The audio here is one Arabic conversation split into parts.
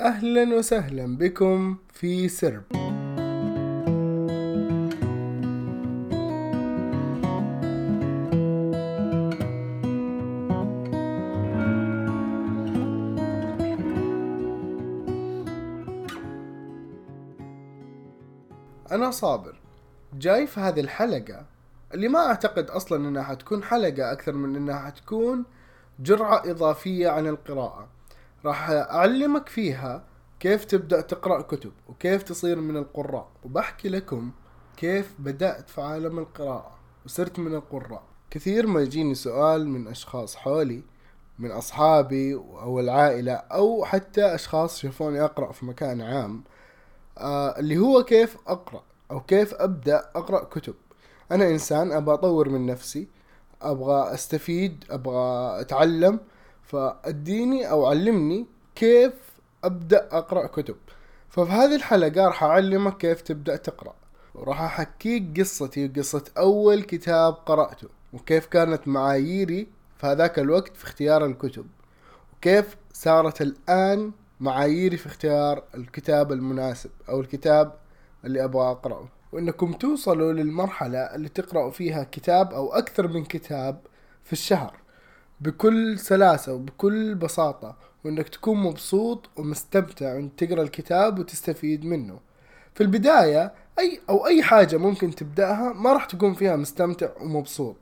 أهلا وسهلا بكم في سرب. أنا صابر. جاي في هذه الحلقة. اللي ما أعتقد أصلا إنها حتكون حلقة أكثر من إنها حتكون جرعة إضافية عن القراءة. راح أعلمك فيها كيف تبدأ تقرأ كتب وكيف تصير من القراء. وبحكي لكم كيف بدأت في عالم القراءة وصرت من القراء. كثير ما يجيني سؤال من أشخاص حولي من أصحابي أو العائلة أو حتى أشخاص شافوني أقرأ في مكان عام آه اللي هو كيف أقرأ أو كيف أبدأ أقرأ كتب. أنا إنسان أبغى أطور من نفسي أبغى أستفيد أبغى أتعلم فأديني أو علمني كيف أبدأ أقرأ كتب. ففي هذه الحلقة راح أعلمك كيف تبدأ تقرأ. وراح أحكيك قصتي وقصة أول كتاب قرأته وكيف كانت معاييري في هذاك الوقت في اختيار الكتب وكيف صارت الآن معاييري في اختيار الكتاب المناسب أو الكتاب اللي أبغى أقرأه. وإنكم توصلوا للمرحلة اللي تقرأوا فيها كتاب أو أكثر من كتاب في الشهر. بكل سلاسة وبكل بساطة وإنك تكون مبسوط ومستمتع وإنك تقرأ الكتاب وتستفيد منه. في البداية أي أو أي حاجة ممكن تبدأها ما راح تكون فيها مستمتع ومبسوط.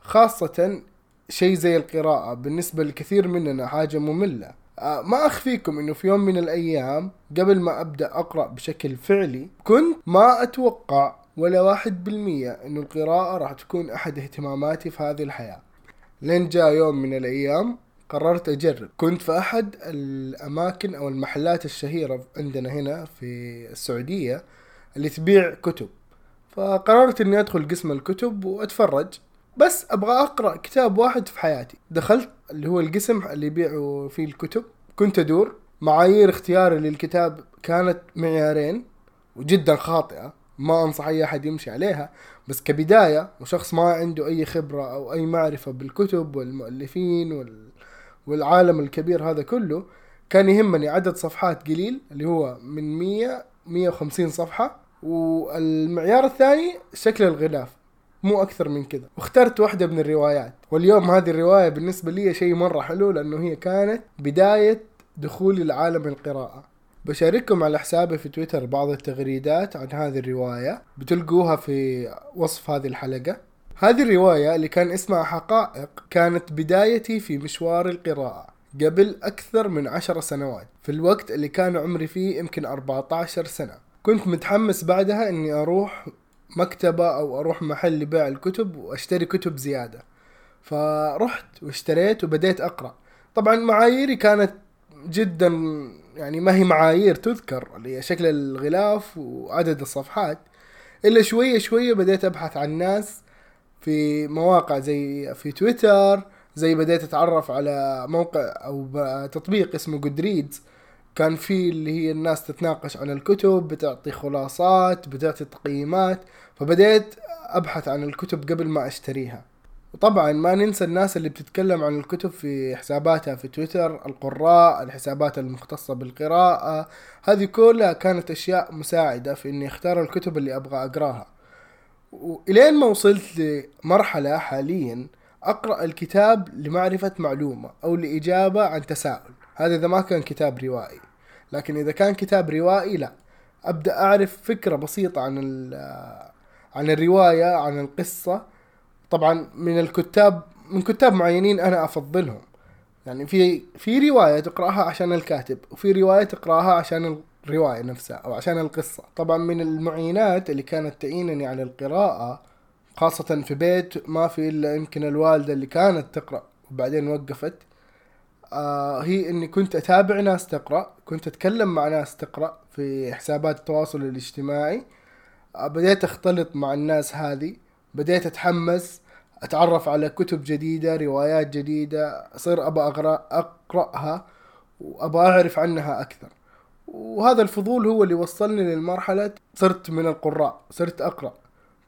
خاصة شيء زي القراءة بالنسبة لكثير مننا حاجة مملة. آه، ما أخفيكم إنه في يوم من الأيام قبل ما أبدأ أقرأ بشكل فعلي كنت ما أتوقع ولا واحد بالمية إنه القراءة راح تكون أحد اهتماماتي في هذه الحياة. لين جاء يوم من الأيام قررت أجرب. كنت في أحد الأماكن أو المحلات الشهيرة عندنا هنا في السعودية اللي تبيع كتب. فقررت إني أدخل قسم الكتب وأتفرج بس أبغى أقرأ كتاب واحد في حياتي. دخلت اللي هو القسم اللي يبيعوا فيه الكتب. كنت أدور. معايير اختياري للكتاب كانت معيارين وجدا خاطئة. ما أنصح أي أحد يمشي عليها بس كبداية وشخص ما عنده أي خبرة أو أي معرفة بالكتب والمؤلفين وال... والعالم الكبير هذا كله كان يهمني عدد صفحات قليل اللي هو من 100 150 صفحة والمعيار الثاني شكل الغلاف مو أكثر من كذا. واخترت واحدة من الروايات واليوم هذه الرواية بالنسبة لي شيء مرة حلو لأنه هي كانت بداية دخولي لعالم القراءة. بشارككم على حسابي في تويتر بعض التغريدات عن هذه الرواية. بتلقوها في وصف هذه الحلقة. هذه الرواية اللي كان اسمها حقائق كانت بدايتي في مشوار القراءة قبل أكثر من عشر سنوات في الوقت اللي كان عمري فيه يمكن 14 سنة. كنت متحمس بعدها إني أروح مكتبة أو أروح محل لبيع الكتب وأشتري كتب زيادة. فرحت واشتريت وبديت أقرأ. طبعا معاييري كانت جدا يعني ما هي معايير تذكر اللي هي شكل الغلاف وعدد الصفحات إلا شوية شوية بديت أبحث عن ناس في مواقع زي في تويتر زي بديت أتعرف على موقع أو تطبيق اسمه Goodreads كان في اللي هي الناس تتناقش عن الكتب بتعطي خلاصات بتعطي تقييمات فبديت أبحث عن الكتب قبل ما أشتريها. وطبعا ما ننسى الناس اللي بتتكلم عن الكتب في حساباتها في تويتر القراء الحسابات المختصة بالقراءة. هذه كلها كانت أشياء مساعدة في إني أختار الكتب اللي أبغى أقراها. وإلين ما وصلت لمرحلة حاليا أقرأ الكتاب لمعرفة معلومة أو لإجابة عن تساؤل. هذا إذا ما كان كتاب روائي. لكن إذا كان كتاب روائي لا. أبدأ أعرف فكرة بسيطة عن عن الرواية عن القصة. طبعا من الكتاب من كتاب معينين أنا أفضلهم. يعني في في رواية تقرأها عشان الكاتب وفي رواية تقرأها عشان الرواية نفسها أو عشان القصة. طبعا من المعينات اللي كانت تعينني على القراءة خاصة في بيت ما في إلا يمكن الوالدة اللي كانت تقرأ وبعدين وقفت آه هي إني كنت أتابع ناس تقرأ كنت أتكلم مع ناس تقرأ في حسابات التواصل الاجتماعي. آه بديت أختلط مع الناس هذه. بديت أتحمس أتعرف على كتب جديدة روايات جديدة أصير ابى اقرا أقرأها وابى أعرف عنها أكثر. وهذا الفضول هو اللي وصلني للمرحلة صرت من القراء صرت أقرأ.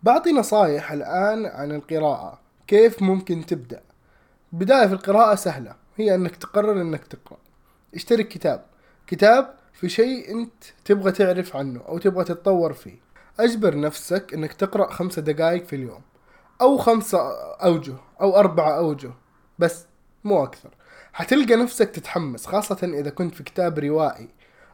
بعطي نصايح الآن عن القراءة كيف ممكن تبدأ؟ بداية في القراءة سهلة هي إنك تقرر إنك تقرأ. اشتري كتاب كتاب في شيء أنت تبغى تعرف عنه أو تبغى تتطور فيه. أجبر نفسك إنك تقرأ خمسة دقائق في اليوم أو خمسة أوجه أو أربعة أوجه بس مو أكثر. حتلقى نفسك تتحمس خاصة إذا كنت في كتاب روائي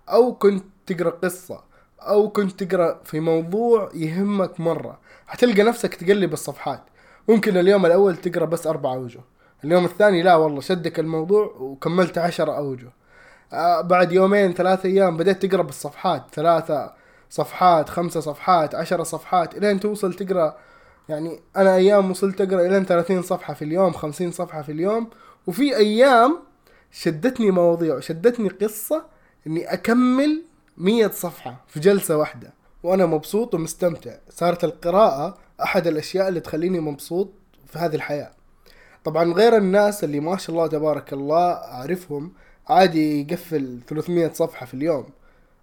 أو كنت تقرأ قصة أو كنت تقرأ في موضوع يهمك مرة. حتلقى نفسك تقلب الصفحات. ممكن اليوم الأول تقرأ بس اربعة أوجه اليوم الثاني لا والله شدك الموضوع وكملت عشرة أوجه. آه بعد يومين ثلاثة أيام بدأت تقرأ بالصفحات ثلاثة صفحات خمسة صفحات عشرة صفحات إلين توصل تقرأ. يعني أنا أيام وصلت أقرأ إلين 30 صفحة في اليوم 50 صفحة في اليوم. وفي أيام شدتني مواضيع وشدتني قصة إني أكمل 100 صفحة في جلسة واحدة. وأنا مبسوط ومستمتع. صارت القراءة أحد الأشياء اللي تخليني مبسوط في هذه الحياة. طبعا غير الناس اللي ما شاء الله تبارك الله أعرفهم عادي يقفل 300 صفحة في اليوم.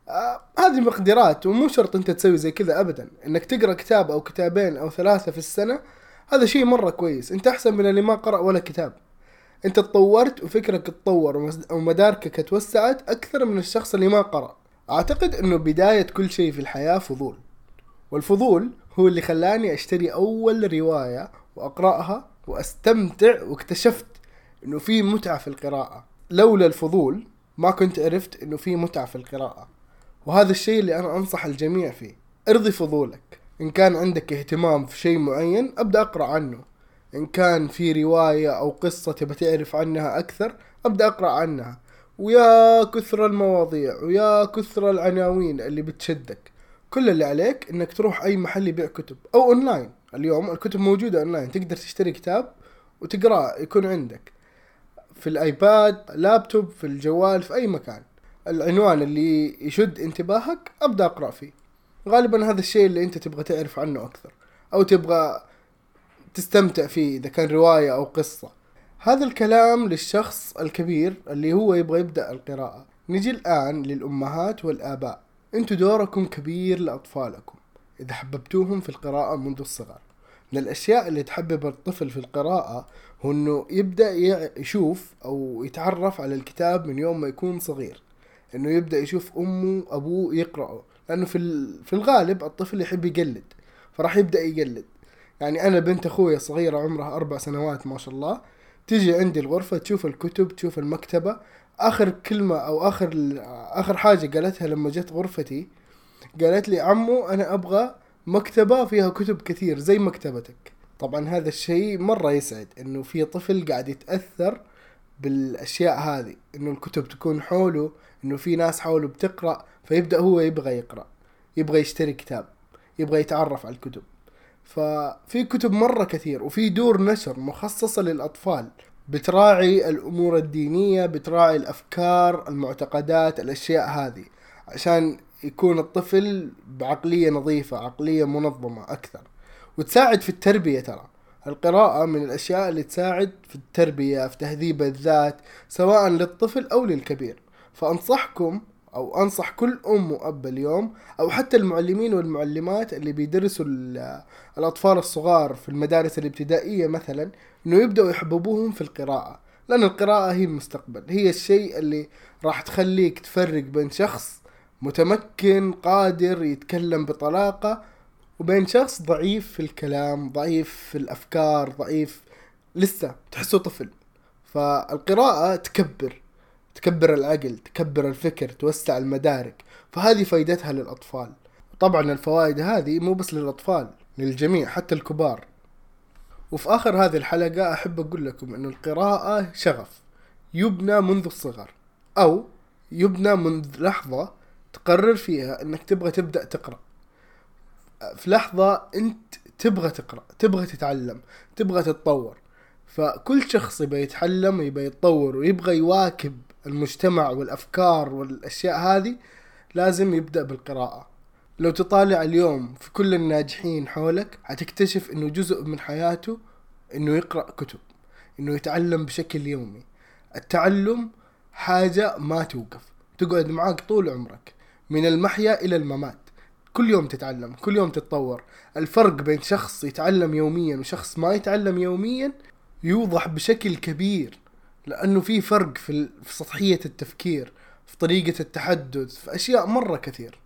آه هذه مقدرات ومو شرط أنت تسوي زي كذا ابدا. إنك تقرأ كتاب أو كتابين أو ثلاثة في السنة هذا شيء مرة كويس. أنت أحسن من اللي ما قرأ ولا كتاب. أنت تطورت وفكرك تطور ومداركك توسعت أكثر من الشخص اللي ما قرأ. أعتقد إنه بداية كل شيء في الحياة فضول. والفضول هو اللي خلاني أشتري أول رواية وأقرأها وأستمتع واكتشفت إنه في متعة في القراءة. لولا الفضول ما كنت عرفت إنه في متعة في القراءة. وهذا الشيء اللي أنا أنصح الجميع فيه. ارضي فضولك. إن كان عندك اهتمام في شيء معين أبدأ أقرأ عنه. إن كان في رواية أو قصة تبى تعرف عنها أكثر أبدأ أقرأ عنها. ويا كثر المواضيع ويا كثر العناوين اللي بتشدك. كل اللي عليك إنك تروح أي محل يبيع كتب أو أونلاين. اليوم الكتب موجودة أونلاين. تقدر تشتري كتاب وتقراه يكون عندك. في ال iPad laptop في الجوال في أي مكان. العنوان اللي يشد انتباهك أبدأ أقرأ فيه. غالبا هذا الشيء اللي أنت تبغى تعرف عنه أكثر أو تبغى تستمتع فيه إذا كان رواية أو قصة. هذا الكلام للشخص الكبير اللي هو يبغى يبدأ القراءة. نجي الآن للأمهات والآباء. أنتوا دوركم كبير لأطفالكم إذا حببتوهم في القراءة منذ الصغر. من الأشياء اللي تحبب الطفل في القراءة هو إنه يبدأ يشوف أو يتعرف على الكتاب من يوم ما يكون صغير. إنه يبدأ يشوف أمه أبوه يقرأوا لأنه في في الغالب الطفل يحب يقلد فراح يبدأ يقلد. يعني أنا بنت أخوي صغيره عمرها أربع سنوات ما شاء الله. تيجي عندي الغرفة تشوف الكتب تشوف المكتبة. آخر كلمة أو آخر آخر حاجة قالتها لما جت غرفتي قالت لي عمو أنا أبغى مكتبة فيها كتب كثير زي مكتبتك. طبعا هذا الشيء مرة يسعد إنه في طفل قاعد يتأثر بالأشياء هذه إنه الكتب تكون حوله إنه في ناس حوله بتقرأ فيبدأ هو يبغى يقرأ يبغى يشتري كتاب يبغى يتعرف على الكتب. ففي كتب مرة كثير وفي دور نشر مخصصة للأطفال بتراعي الأمور الدينية بتراعي الأفكار المعتقدات الأشياء هذه عشان يكون الطفل بعقلية نظيفة عقلية منظمة أكثر. وتساعد في التربية ترى. القراءة من الأشياء اللي تساعد في التربية في تهذيب الذات سواء للطفل أو للكبير. فأنصحكم أو أنصح كل أم وأب اليوم أو حتى المعلمين والمعلمات اللي بيدرسوا الأطفال الصغار في المدارس الابتدائية مثلا إنه يبدأوا يحببوهم في القراءة لأن القراءة هي المستقبل هي الشيء اللي راح تخليك تفرق بين شخص متمكن قادر يتكلم بطلاقة وبين شخص ضعيف في الكلام ضعيف في الأفكار ضعيف لسه تحسه طفل. فالقراءة تكبر تكبر العقل تكبر الفكر توسع المدارك. فهذه فائدتها للأطفال. طبعا الفوائد هذه مو بس للأطفال للجميع حتى الكبار. وفي آخر هذه الحلقة أحب أقول لكم أن القراءة شغف. يبنى منذ الصغر. أو يبنى منذ لحظة تقرر فيها أنك تبغى تبدأ تقرأ. في لحظة أنت تبغى تقرأ تبغى تتعلم تبغى تتطور. فكل شخص يبغى يتعلم ويبغى يتطور ويبغى يواكب المجتمع والأفكار والأشياء هذه لازم يبدأ بالقراءة. لو تطالع اليوم في كل الناجحين حولك حتكتشف إنه جزء من حياته إنه يقرأ كتب إنه يتعلم بشكل يومي. التعلم حاجة ما توقف تقعد معاك طول عمرك من المحيا إلى الممات. كل يوم تتعلم كل يوم تتطور. الفرق بين شخص يتعلم يوميا وشخص ما يتعلم يوميا يوضح بشكل كبير لأنه في فرق في, سطحية التفكير في طريقة التحدث في أشياء مرة كثير.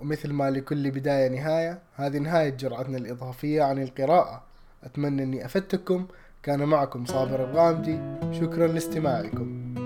ومثل ما لكل بداية نهاية هذه نهاية جرعتنا الإضافية عن القراءة. أتمنى أني أفدتكم. كان معكم صابر الغامدي شكرا لاستماعكم.